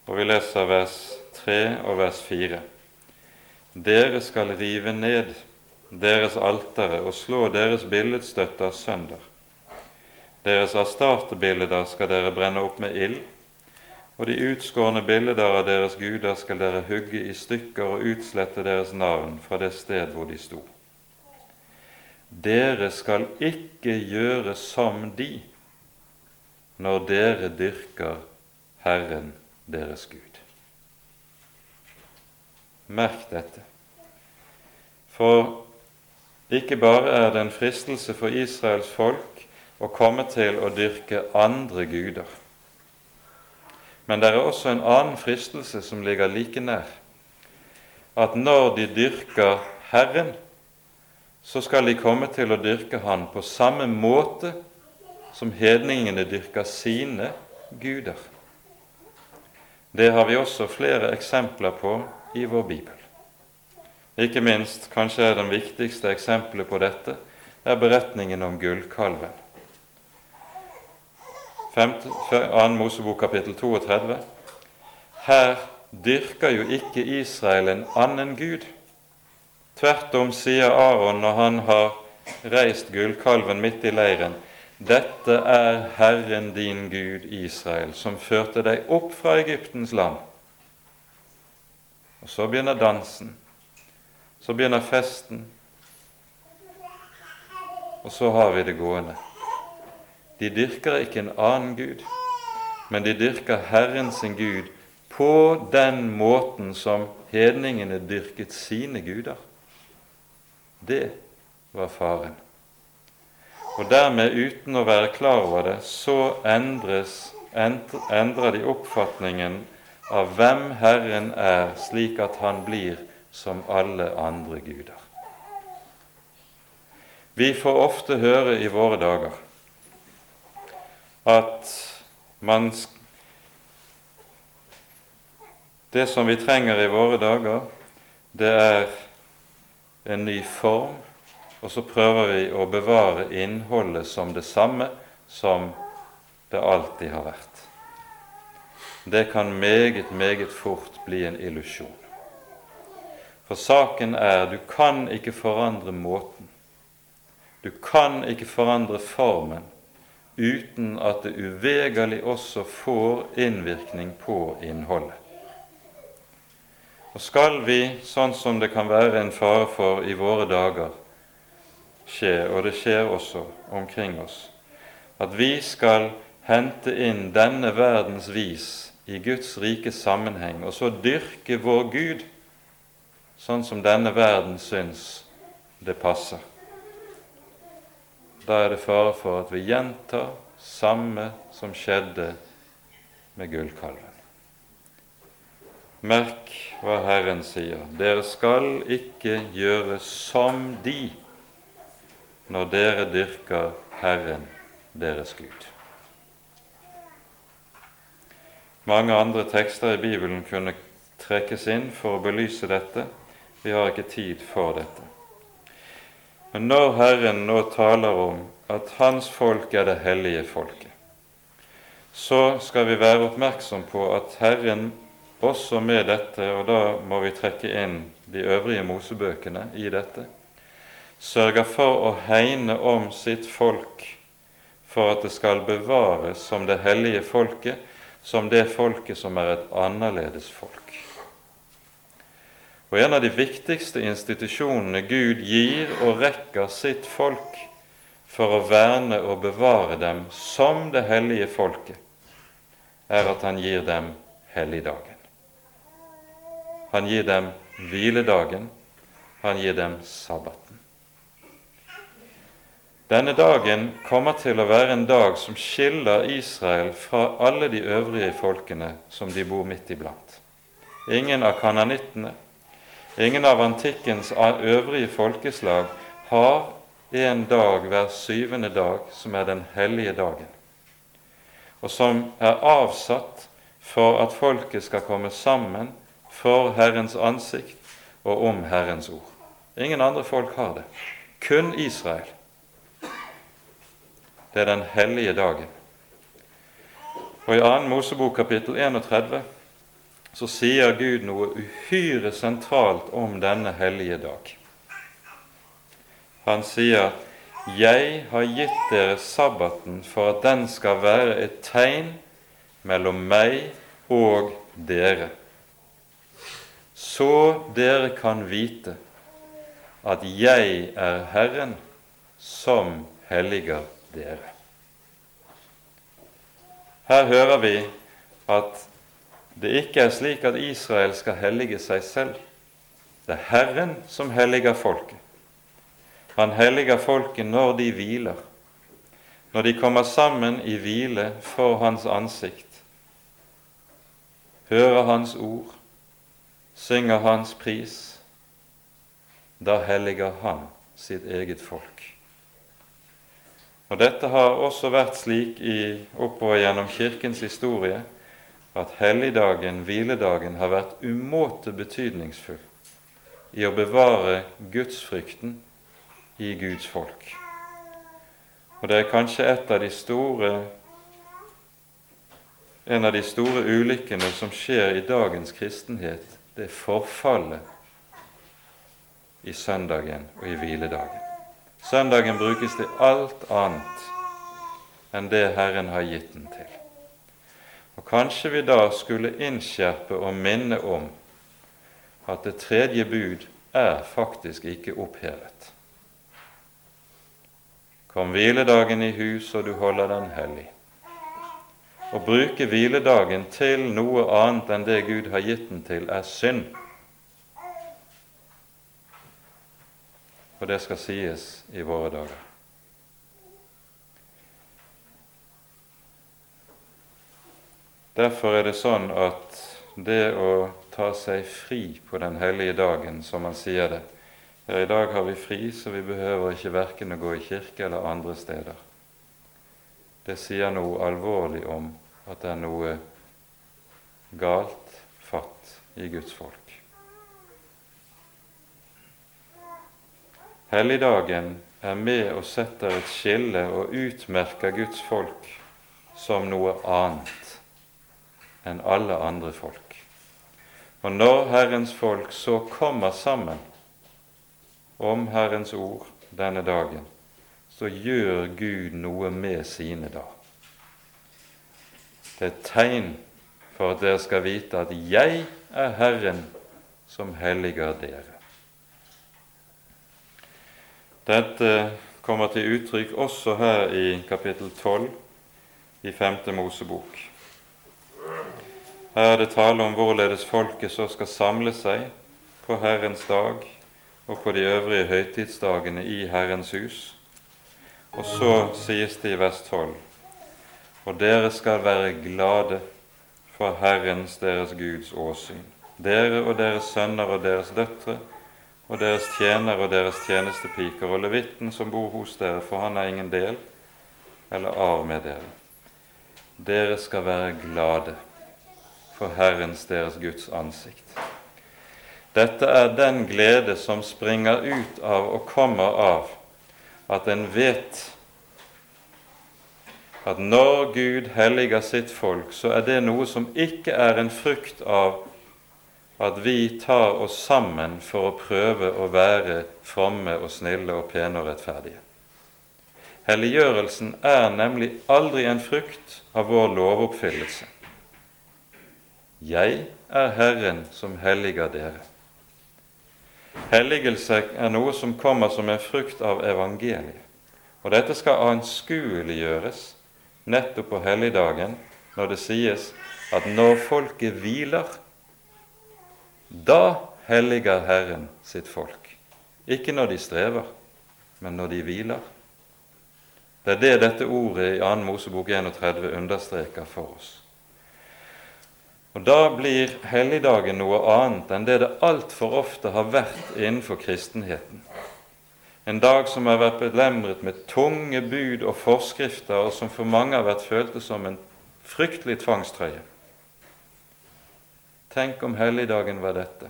Og vi leser vers 3 og vers 4. Dere skal rive ned deres altere og slå deres billedstøtter sønder. Deres astartebilder skal dere brenne opp med ild, og de utskårne bilder av deres guder skal dere hugge i stykker og utslette deres navn fra det sted hvor de sto. Dere skal ikke gjøre som de når dere dyrker Herren deres Gud. Merk dette. For ikke bare er det en fristelse for Israels folk å komme til å dyrke andre guder, men det er også en annen fristelse som ligger like nær. At når de dyrker Herren, så skal de komme til å dyrke Han på samme måte som hedningene dyrker sine guder. Det har vi også flere eksempler på i vår bibel. Ikke minst, kanskje er den viktigste eksempelet på dette, er beretningen om gullkalven. 2. Mosebok kapittel 32. Her dyrker jo ikke Israel en annen gud. Tvert om sier Aron når han har reist gullkalven midt i leiren, dette er Herren din Gud Israel, som førte deg opp fra Egyptens land. Og så begynner dansen. Så begynner festen. Og så har vi det gående. De dyrker ikke en annen gud, men de dyrker Herren sin Gud på den måten som hedningene dyrket sine guder. Det var faren. Og dermed, uten å være klar over det, så endres, endrer de oppfatningen av hvem Herren er, slik at han blir som alle andre guder. Vi får ofte høre i våre dager at man Det som vi trenger i våre dager, det er en ny form, og så prøver vi å bevare innholdet som det samme som det alltid har vært. Det kan meget, meget fort bli en illusjon. For saken er du kan ikke forandre måten. Du kan ikke forandre formen uten at det uvegerlig også får innvirkning på innholdet. Og skal vi, sånn som det kan være en fare for i våre dager, skje, og det skjer også omkring oss, at vi skal hente inn denne verdens vis i Guds rike sammenheng, og så dyrke vår Gud sånn som denne verden syns det passer. Da er det fare for at vi gjentar samme som skjedde med gullkalven. Merk hva Herren sier. Dere skal ikke gjøre som de når dere dyrker Herren deres Gud. Mange andre tekster i Bibelen kunne trekkes inn for å belyse dette. Vi har ikke tid for dette. Men når Herren nå taler om at Hans folk er det hellige folket, så skal vi være oppmerksom på at Herren også med dette, og da må vi trekke inn de øvrige Mosebøkene i dette, sørger for å hegne om sitt folk for at det skal bevares som det hellige folket, som det folket som er et annerledes folk. Og En av de viktigste institusjonene Gud gir og rekker sitt folk for å verne og bevare dem som det hellige folket, er at han gir dem helligdagen. Han gir dem hviledagen, han gir dem sabbaten. Denne dagen kommer til å være en dag som skiller Israel fra alle de øvrige folkene som de bor midt iblant. Ingen av kananittene, ingen av antikkens øvrige folkeslag har en dag hver syvende dag som er den hellige dagen, og som er avsatt for at folket skal komme sammen for Herrens ansikt og om Herrens ord. Ingen andre folk har det. Kun Israel. Det er den hellige dagen. Og I 2. Mosebok kapittel 31 så sier Gud noe uhyre sentralt om denne hellige dag. Han sier, 'Jeg har gitt dere sabbaten for at den skal være et tegn mellom meg og dere.' Så dere kan vite at jeg er Herren som helliger dere. Her hører vi at det ikke er slik at Israel skal hellige seg selv. Det er Herren som helliger folket. Han helliger folket når de hviler, når de kommer sammen i hvile for Hans ansikt, hører Hans ord, synger Hans pris. Da helliger Han sitt eget folk. Og Dette har også vært slik i, oppover gjennom Kirkens historie at helligdagen, hviledagen, har vært umåte betydningsfull i å bevare gudsfrykten i Guds folk. Og det er kanskje et av de store en av de store ulykkene som skjer i dagens kristenhet, det er forfallet i søndagen og i hviledagen. Søndagen brukes til alt annet enn det Herren har gitt den til. Og Kanskje vi da skulle innskjerpe og minne om at det tredje bud er faktisk ikke opphevet. Kom hviledagen i hus, og du holder den hellig. Å bruke hviledagen til noe annet enn det Gud har gitt den til, er synd. Og det skal sies i våre dager. Derfor er det sånn at det å ta seg fri på den hellige dagen, som man sier det, ja, I dag har vi fri, så vi behøver ikke verken å gå i kirke eller andre steder. Det sier noe alvorlig om at det er noe galt fatt i Guds folk. Helligdagen er med og setter et skille og utmerker Guds folk som noe annet enn alle andre folk. Og når Herrens folk så kommer sammen om Herrens ord denne dagen, så gjør Gud noe med sine da. Det er et tegn for at dere skal vite at 'jeg er Herren som helliger dere'. Dette kommer til uttrykk også her i kapittel 12 i 5. Mosebok. Her er det tale om hvorledes folket så skal samle seg på Herrens dag og på de øvrige høytidsdagene i Herrens hus. Og så sies det i 12.: Og dere skal være glade for Herrens deres Guds åsyn, dere og deres sønner og deres døtre, og deres tjenere og deres tjenestepiker, og levitten som bor hos dere, for han har ingen del eller arv med dere. Dere skal være glade for Herrens deres Guds ansikt. Dette er den glede som springer ut av og kommer av at en vet at når Gud helliger sitt folk, så er det noe som ikke er en frukt av at vi tar oss sammen for å prøve å være fromme og snille og pene og rettferdige. Helliggjørelsen er nemlig aldri en frukt av vår lovoppfyllelse. Jeg er Herren som helliger dere. Helligelse er noe som kommer som en frukt av evangeliet. Og dette skal anskueliggjøres nettopp på helligdagen når det sies at når folket hviler, da helliger Herren sitt folk. Ikke når de strever, men når de hviler. Det er det dette ordet i 2. Mosebok 31 understreker for oss. Og Da blir helligdagen noe annet enn det det altfor ofte har vært innenfor kristenheten. En dag som har vært belemret med tunge bud og forskrifter, og som for mange har vært føltes som en fryktelig tvangstrøye. Tenk om helligdagen var dette,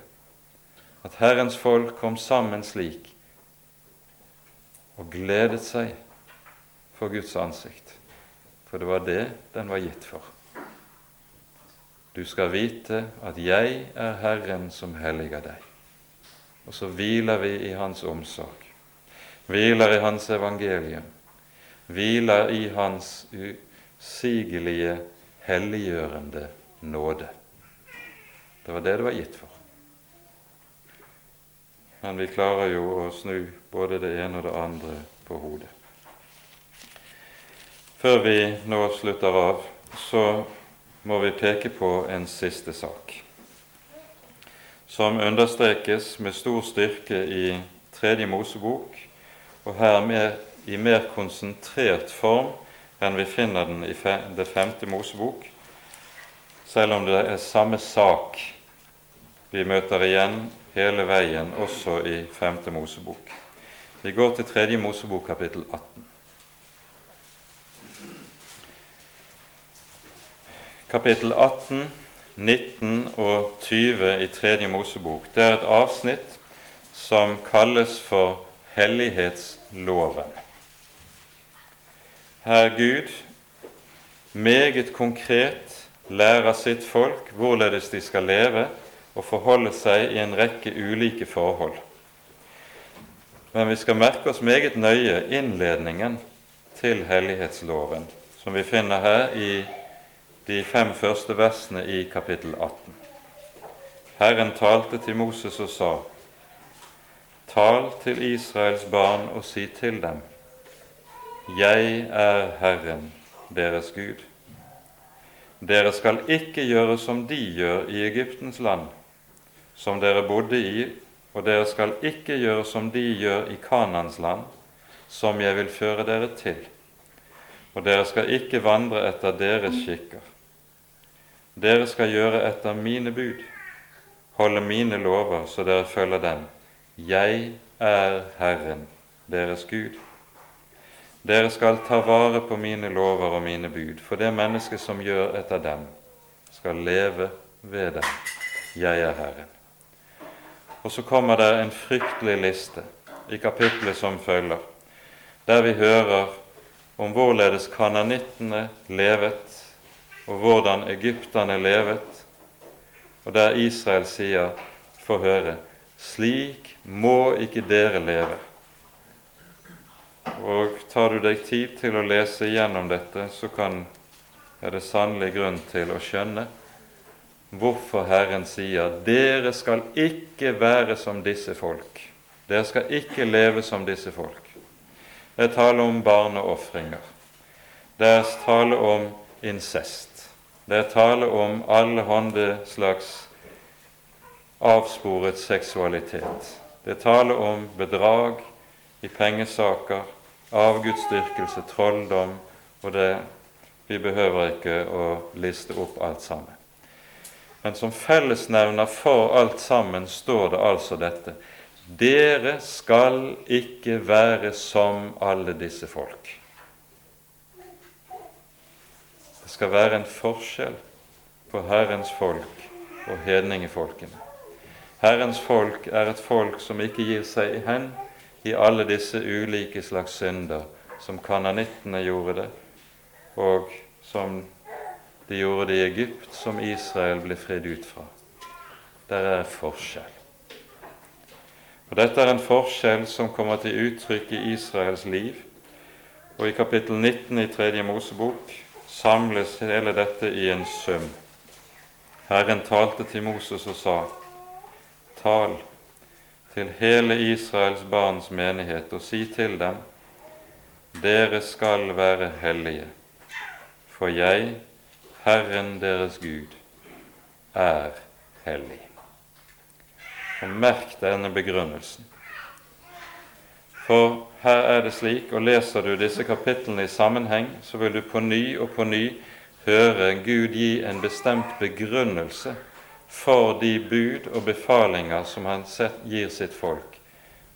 at Herrens folk kom sammen slik og gledet seg for Guds ansikt, for det var det den var gitt for. Du skal vite at jeg er Herren som helliger deg. Og så hviler vi i Hans omsorg, hviler i Hans evangelium, hviler i Hans usigelige, helliggjørende nåde. Det var det det var gitt for. Men vi klarer jo å snu både det ene og det andre på hodet. Før vi nå slutter av, så må vi peke på en siste sak, som understrekes med stor styrke i Tredje Mosebok og her mer, i mer konsentrert form enn vi finner den i det femte Mosebok, selv om det er samme sak vi møter igjen hele veien også i femte Mosebok. Vi går til tredje Mosebok, kapittel 18. Kapittel 18, 19 og 20 i tredje Mosebok det er et avsnitt som kalles for hellighetsloven. Her Gud meget konkret lærer sitt folk hvorledes de skal leve og forholde seg i en rekke ulike forhold. Men vi skal merke oss meget nøye innledningen til hellighetsloven, som vi finner her i de fem første versene i kapittel 18. Herren talte til Moses og sa:" Tal til Israels barn og si til dem:" Jeg er Herren, deres Gud. Dere skal ikke gjøre som de gjør i Egyptens land, som dere bodde i, og dere skal ikke gjøre som de gjør i Kanans land, som jeg vil føre dere til. Og dere skal ikke vandre etter deres skikker. Dere skal gjøre etter mine bud, holde mine lover så dere følger dem. Jeg er Herren, deres Gud. Dere skal ta vare på mine lover og mine bud, for det mennesket som gjør etter dem, skal leve ved dem. Jeg er Herren. Og så kommer det en fryktelig liste i kapitlet som følger, der vi hører om hvorledes kananittene levet, og hvordan egypterne levet, og der Israel sier, få høre, slik må ikke dere leve. Og tar du deg tid til å lese gjennom dette, så kan, er det sannelig grunn til å skjønne hvorfor Herren sier dere skal ikke være som disse folk. Dere skal ikke leve som disse folk. Det er tale om barneofringer. Det er tale om incest. Det er tale om alle hånde slags avsporet seksualitet. Det er tale om bedrag i pengesaker, avgudsdyrkelse, trolldom og det Vi behøver ikke å liste opp alt sammen. Men som fellesnevner for alt sammen står det altså dette Dere skal ikke være som alle disse folk. Det skal være en forskjell på Herrens folk og hedningefolkene. Herrens folk er et folk som ikke gir seg hen i alle disse ulike slags synder, som kananittene gjorde det, og som de gjorde det i Egypt, som Israel ble fridd ut fra. Der er forskjell. Og Dette er en forskjell som kommer til uttrykk i Israels liv. Og i kapittel 19 i Tredje Mosebok samles hele dette i en sum. Herren talte til Moses og sa:" Tal, til hele Israels barns menighet og si til dem:" Dere skal være hellige, for jeg, Herren deres Gud, er hellig. Og Merk denne begrunnelsen. For her er det slik, og leser du disse kapitlene i sammenheng, så vil du på ny og på ny høre Gud gi en bestemt begrunnelse for de bud og befalinger som han gir sitt folk.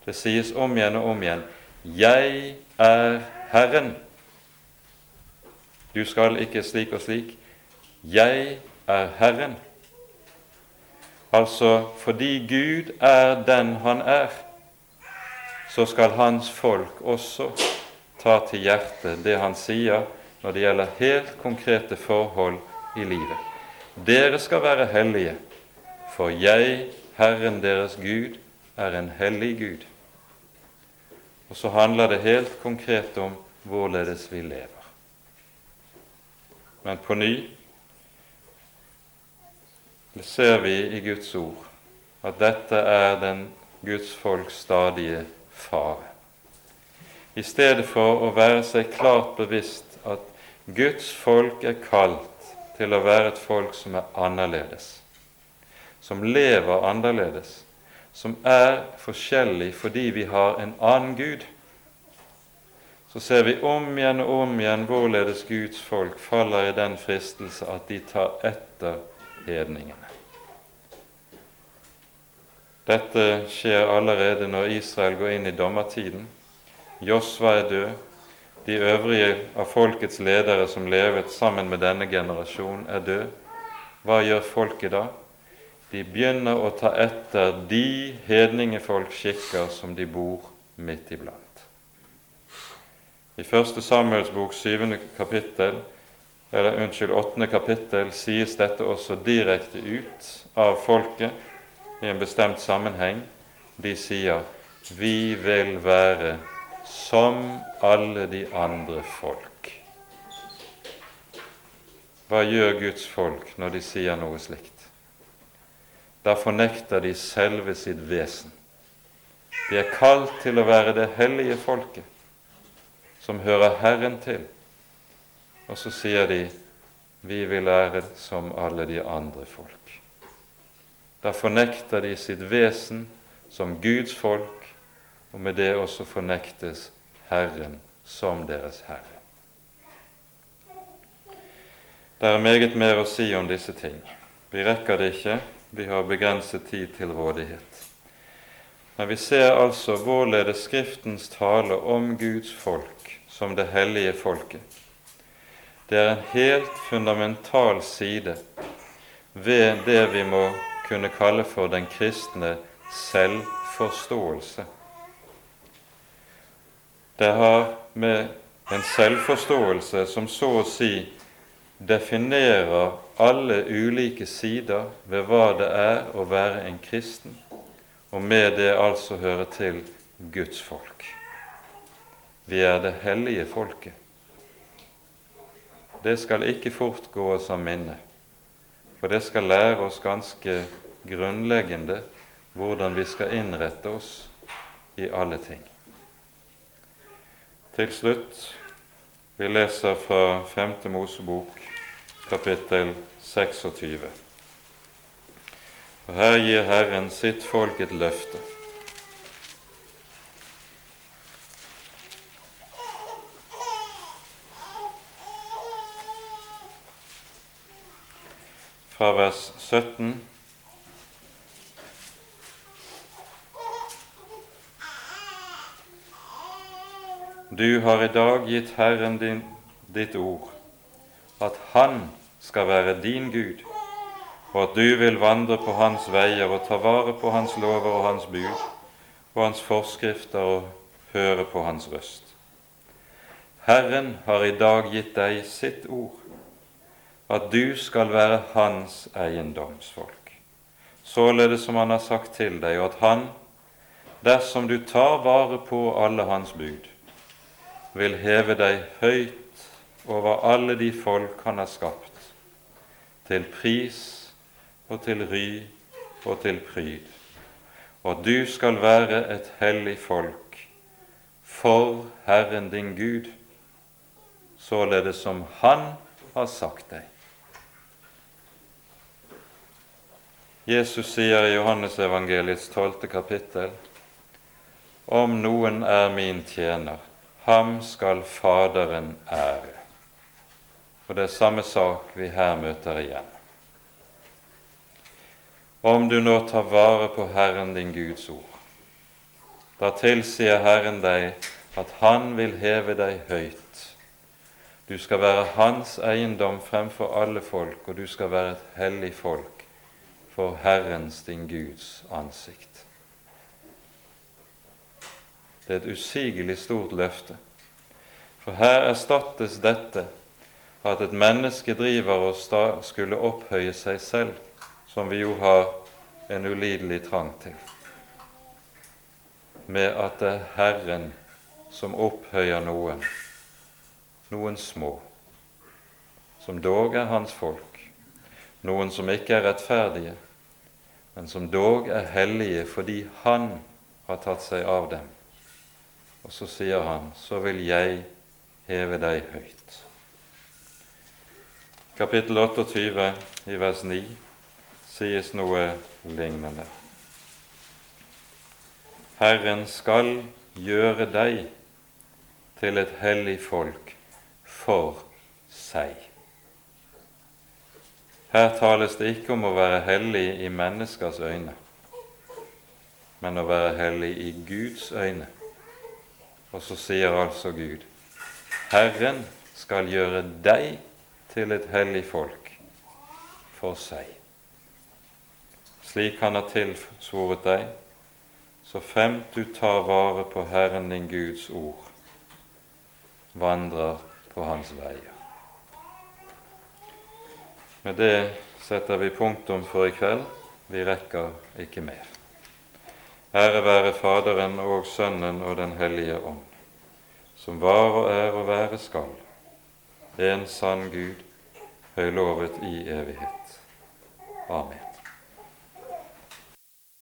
Det sies om igjen og om igjen 'Jeg er Herren'. Du skal ikke slik og slik. 'Jeg er Herren'. Altså fordi Gud er den han er, så skal hans folk også ta til hjertet det han sier når det gjelder helt konkrete forhold i livet. Dere skal være hellige, for jeg, Herren deres Gud, er en hellig Gud. Og så handler det helt konkret om hvorledes vi lever. Men på ny ser vi i Guds ord at dette er den Guds folks stadige fare. I stedet for å være seg klart bevisst at Guds folk er kalt til å være et folk som er annerledes, som lever annerledes, som er forskjellig fordi vi har en annen Gud, så ser vi om igjen og om igjen hvorledes Guds folk faller i den fristelse at de tar etter hedningene. Dette skjer allerede når Israel går inn i dommertiden. Josva er død. De øvrige av folkets ledere som levet sammen med denne generasjon, er død. Hva gjør folket da? De begynner å ta etter de hedningefolkskikker som de bor midt iblant. I første Samuels bok, syvende kapittel, eller unnskyld, åttende kapittel, sies dette også direkte ut av folket i en bestemt sammenheng. De sier 'Vi vil være som alle de andre folk'. Hva gjør Guds folk når de sier noe slikt? Da fornekter de selve sitt vesen. De er kalt til å være det hellige folket, som hører Herren til. Og så sier de vi vil være som alle de andre folk. Da fornekter de sitt vesen som Guds folk, og med det også fornektes Herren som deres Herre. Det er meget mer å si om disse ting. Vi rekker det ikke, vi har begrenset tid til rådighet. Men vi ser altså hvorledes Skriftens tale om Guds folk som det hellige folket. Det er en helt fundamental side ved det vi må kunne kalle for den kristne selvforståelse. Det har med en selvforståelse som så å si definerer alle ulike sider ved hva det er å være en kristen, og med det altså høre til Guds folk. Vi er det hellige folket. Det skal ikke fort gå oss av minne, for det skal lære oss ganske grunnleggende hvordan vi skal innrette oss i alle ting. Til slutt vi leser fra 5. Mosebok, kapittel 26. Og Her gir Herren sitt folk et løfte. Fra vers 17 Du har i dag gitt Herren din, ditt ord, at Han skal være din Gud, og at du vil vandre på Hans veier og ta vare på Hans lover og Hans bud og Hans forskrifter og høre på Hans røst. Herren har i dag gitt deg sitt ord, at du skal være Hans eiendomsfolk, således som Han har sagt til deg, og at Han, dersom du tar vare på alle Hans bud, vil heve deg høyt over alle de folk han har skapt, til pris og til ry og til pryd, og du skal være et hellig folk for Herren din Gud, således som Han har sagt deg. Jesus sier i Johannesevangeliets tolvte kapittel om noen er min tjener, Ham skal Faderen ære. Og det er samme sak vi her møter igjen. Om du nå tar vare på Herren din Guds ord, da tilsier Herren deg at Han vil heve deg høyt. Du skal være Hans eiendom fremfor alle folk, og du skal være et hellig folk for Herrens din Guds ansikt. Det er et usigelig stort løfte. For her erstattes dette at et menneske driver og skulle opphøye seg selv, som vi jo har en ulidelig trang til, med at det er Herren som opphøyer noen, noen små, som dog er Hans folk, noen som ikke er rettferdige, men som dog er hellige fordi Han har tatt seg av dem. Og så sier han, så vil jeg heve deg høyt. Kapittel 28 i vers 9 sies noe lignende. Herren skal gjøre deg til et hellig folk for seg. Her tales det ikke om å være hellig i menneskers øyne, men å være hellig i Guds øyne. Og så sier altså Gud, Herren skal gjøre deg til et hellig folk for seg. Slik han har tilsvoret deg, så fremt du tar vare på Herren din Guds ord, vandrer på hans veier. Med det setter vi punktum for i kveld. Vi rekker ikke mer. Ære være Faderen og Sønnen og Den hellige ånd, som var og er og være skal, en sann Gud, høylovet i evighet. Amen.